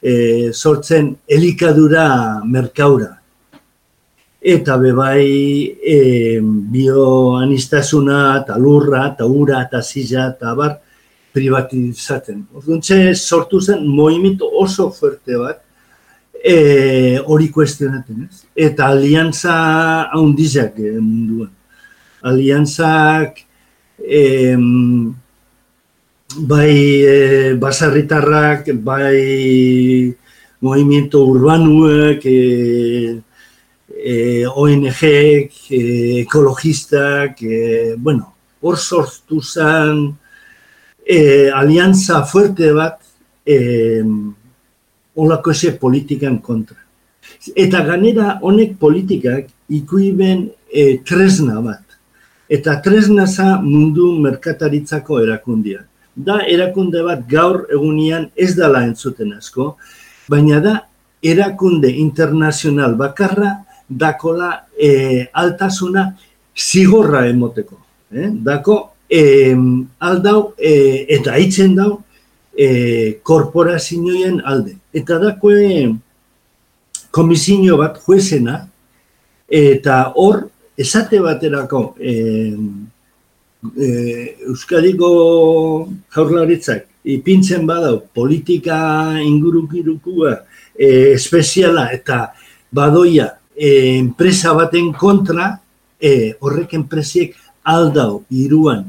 Speaker 10: e, sortzen elikadura merkaura. Eta bebai e, bioanistasuna eta lurra eta ura eta zila eta bar privatizatzen. Orduan sortu zen movimiento oso fuerte bat e, hori kuestionatzen ez. Eta alianza haundizak e, munduan. Alianzak e, bai e, basarritarrak, bai movimiento urbanuek, e, e, ONG, e, ekologistak, e, bueno, hor sortu zen e, alianza fuerte bat e, olako ese politikan kontra. Eta ganera honek politikak ikuiben e, tresna bat. Eta tresna za mundu merkataritzako erakundia. Da erakunde bat gaur egunian ez dala entzuten asko, baina da erakunde internazional bakarra dakola e, altasuna zigorra emoteko. Eh? Dako e, aldau e, eta hitzen dau e, korporazioen alde. Eta dakoe komisio bat juezena eta hor esate baterako e, e, Euskadiko jaurlaritzak ipintzen badau politika ingurukirukua e, espeziala eta badoia enpresa baten kontra e, horrek enpresiek aldau iruan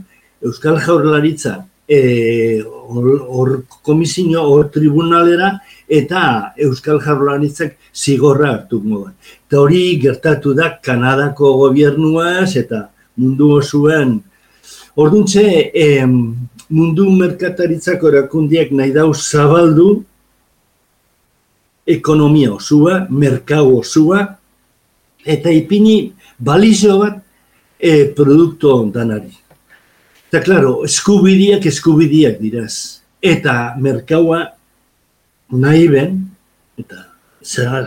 Speaker 10: Euskal Jaurlaritza e, or, komisio hor tribunalera eta Euskal Jaurlaritzak zigorra hartu moda. Eta hori gertatu da Kanadako gobernuaz eta mundu osuen. Orduntze, e, mundu merkataritzako erakundiak nahi dau zabaldu ekonomia osua, merkau osua, eta ipini balizo bat e, produktu ondanari. Eta, klaro, eskubidiak eskubidiak diraz. Eta merkaua nahi ben, eta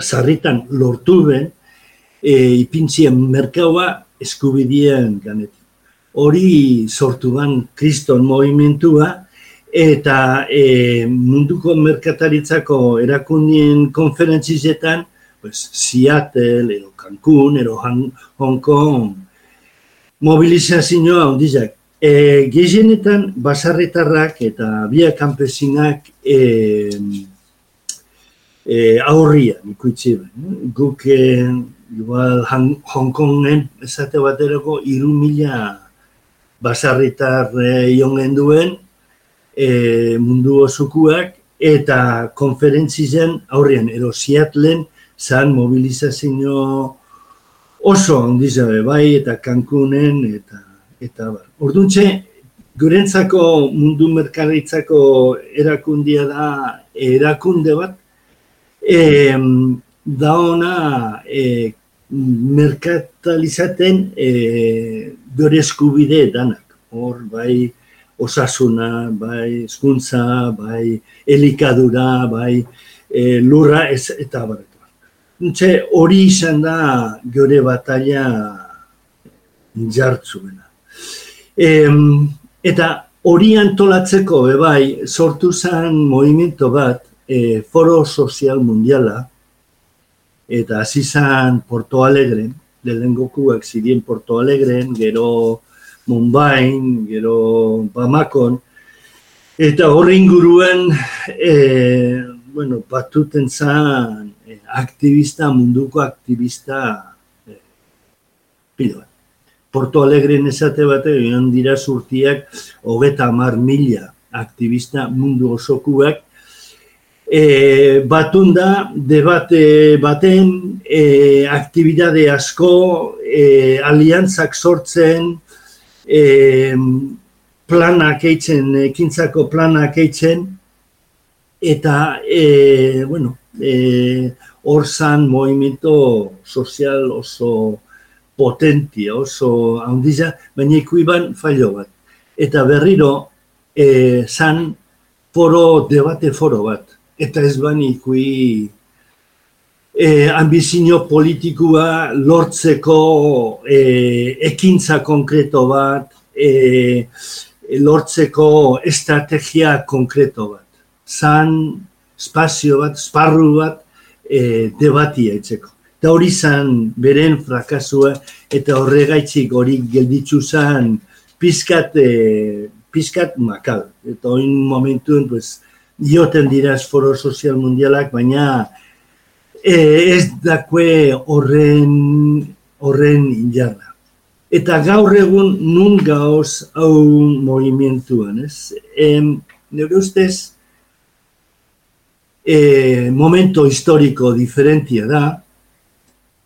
Speaker 10: zarritan lortu ben, e, ipintzien merkaua eskubidien ganetik. Hori sortu ban kriston movimentua, eta e, munduko merkataritzako erakundien konferentzizetan, pues, Seattle, ero Cancun, ero Hong Kong, mobilizazioa ondizak. E, Gehienetan basarretarrak eta biak kanpesinak e, e, aurria ikuitzi Guk e, igual Hong Kongen esate baterako iru mila basarritar e, iongen duen e, mundu osukuak eta konferentzizen aurrian, ero Seattleen zan mobilizazio oso ondizabe bai eta Cancunen eta eta bar. Orduntze, gurentzako mundu merkaritzako erakundia da erakunde bat, e, da ona e, merkatalizaten e, gure eskubide danak. Hor, bai, osasuna, bai, eskuntza, bai, elikadura, bai, e, lurra, ez, eta bar. hori izan da gure batalla jartzuena. E, eta hori antolatzeko, bai, sortu zen movimento bat, e, foro sozial mundiala, eta hasi zen Porto Alegre, lehen gokuak zirien Porto Alegre, gero Mumbai, gero Bamakon, eta horri inguruen, e, bueno, batuten zen e, aktivista, munduko aktivista, e, pidoa. Porto Alegre esate bate, egon dira surtiak, hogeta mar mila aktivista mundu osokuak, e, batunda debate baten e, aktibidade asko, e, aliantzak sortzen, e, planak eitzen, ekintzako planak eitzen, eta, e, bueno, e, hor zan movimento sozial oso potentia, oso handiza, baina ikuiban fallo bat. Eta berriro, e, zan foro, debate foro bat. Eta ez ban ikui e, ambizio politikua lortzeko e, ekintza konkreto bat, e, lortzeko estrategia konkreto bat. Zan espazio bat, esparru bat, e, debatia etzeko. Eta hori zan beren frakasua eta horregaitzik hori gelditzu zan pizkat, e, pizkat makal. Eta hori momentuen, pues, dioten diraz foro sozial mundialak, baina e, ez dakue horren, horren injarra. Eta gaur egun nun gauz hau movimentuan, ez? Em, nire ustez, e, momento historiko diferentia da,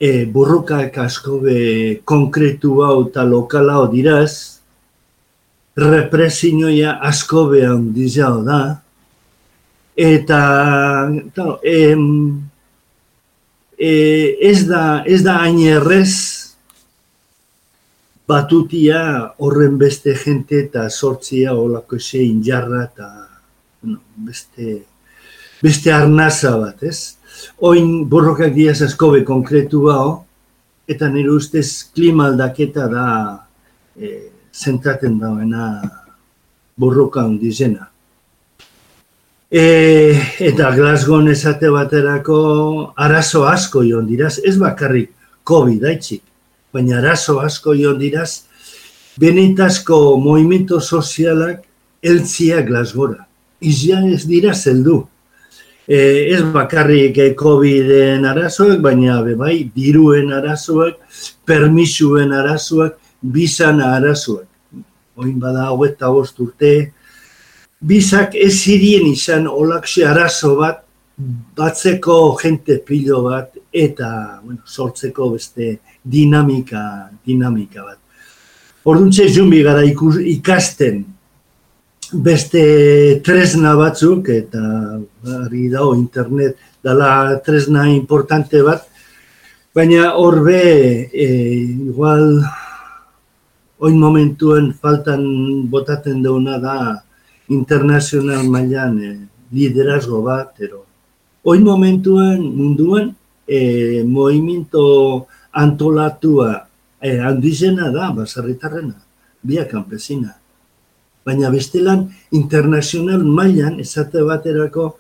Speaker 10: e, burrukak asko be konkretu hau eta lokal hau diraz, represinoia asko be handizao da, eta ta, em, e, ez da ez da hain errez batutia horren beste jente eta sortzia olako zein jarra eta bueno, beste beste arnaza bat, ez? Oin borrokak diaz askobe konkretu hau, eta nire ustez klima aldaketa da e, zentraten dagoena borroka handizena. E, eta Glasgow esate baterako arazo asko joan diraz, ez bakarrik COVID daitzik, baina arazo asko joan diraz, benetazko movimento sozialak eltzia Glasgora. Izia ez dira zeldu e, ez bakarrik e, COVID-en arazoak, baina be, bai, diruen arazoak, permisuen arazoak, bizan arazoak. Oin bada, hauet eta bost urte, bizak ez zirien izan olakse arazo bat, batzeko jente pilo bat, eta bueno, sortzeko beste dinamika, dinamika bat. Orduntze jumbi gara ikus, ikasten beste tresna batzuk, eta ari dago internet dala tresna importante bat, baina horbe, e, igual, oin momentuen faltan botaten dauna da internazional mailan e, liderazgo bat, ero. Oin momentuen munduan, e, movimiento antolatua e, handizena da, basarritarrena, bia campesina baina bestelan internazional mailan esate baterako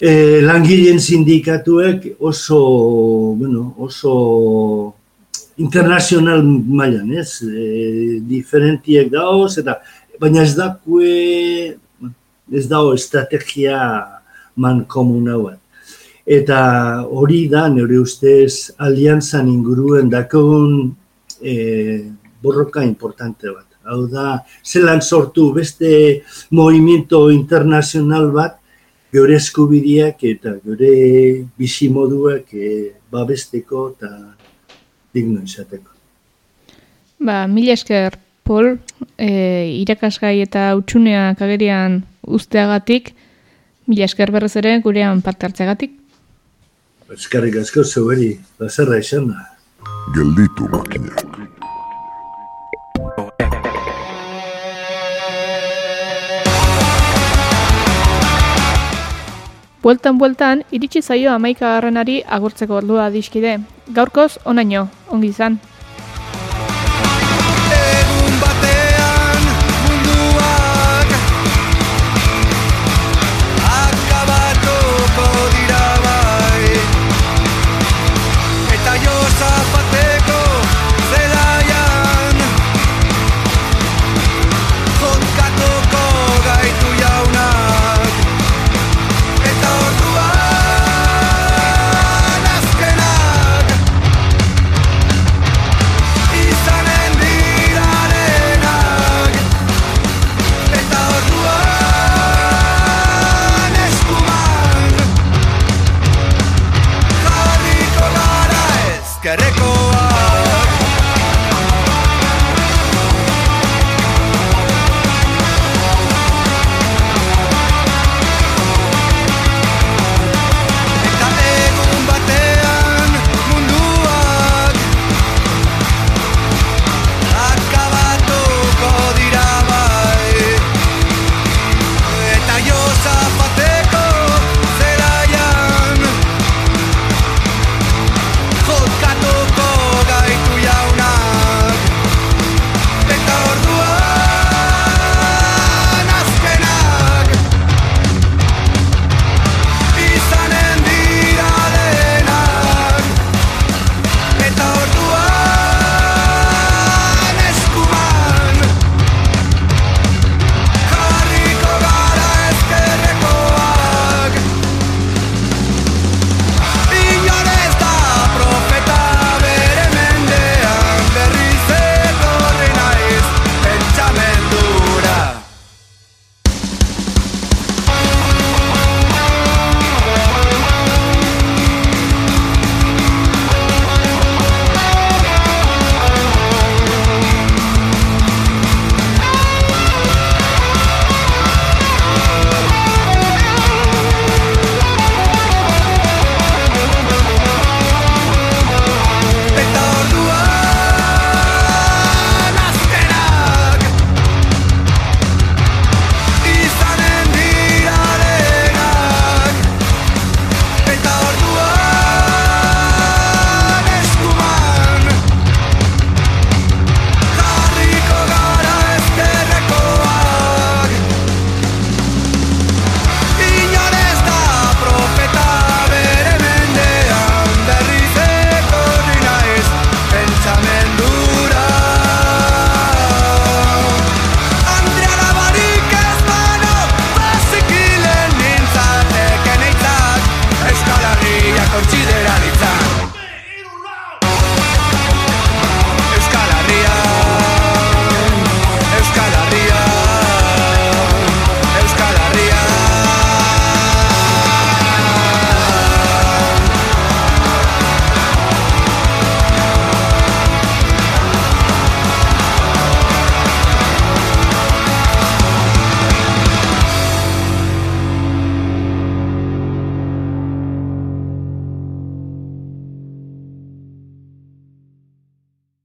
Speaker 10: e, langileen sindikatuek oso, bueno, oso internazional mailan, ez? E, diferentiek daoz, eta baina ez dakue, ez dago estrategia man komuna bat. Eta hori da, nire ustez, alianzan inguruen dakon e, borroka importante bat hau da, zelan sortu beste movimiento internazional bat, gure eskubideak eta gure bizimoduak e, babesteko eta digno izateko.
Speaker 6: Ba, mila esker, Paul, e, irakasgai eta utxuneak agerian usteagatik, mila esker berrez ere gurean parte hartzeagatik.
Speaker 10: Eskerrik asko zeueri, bazerra izan da.
Speaker 8: Gelditu makinak.
Speaker 6: Bueltan bueltan, iritsi zaio amaika garrenari agurtzeko ordua dizkide. Gaurkoz, onaino, ongi izan.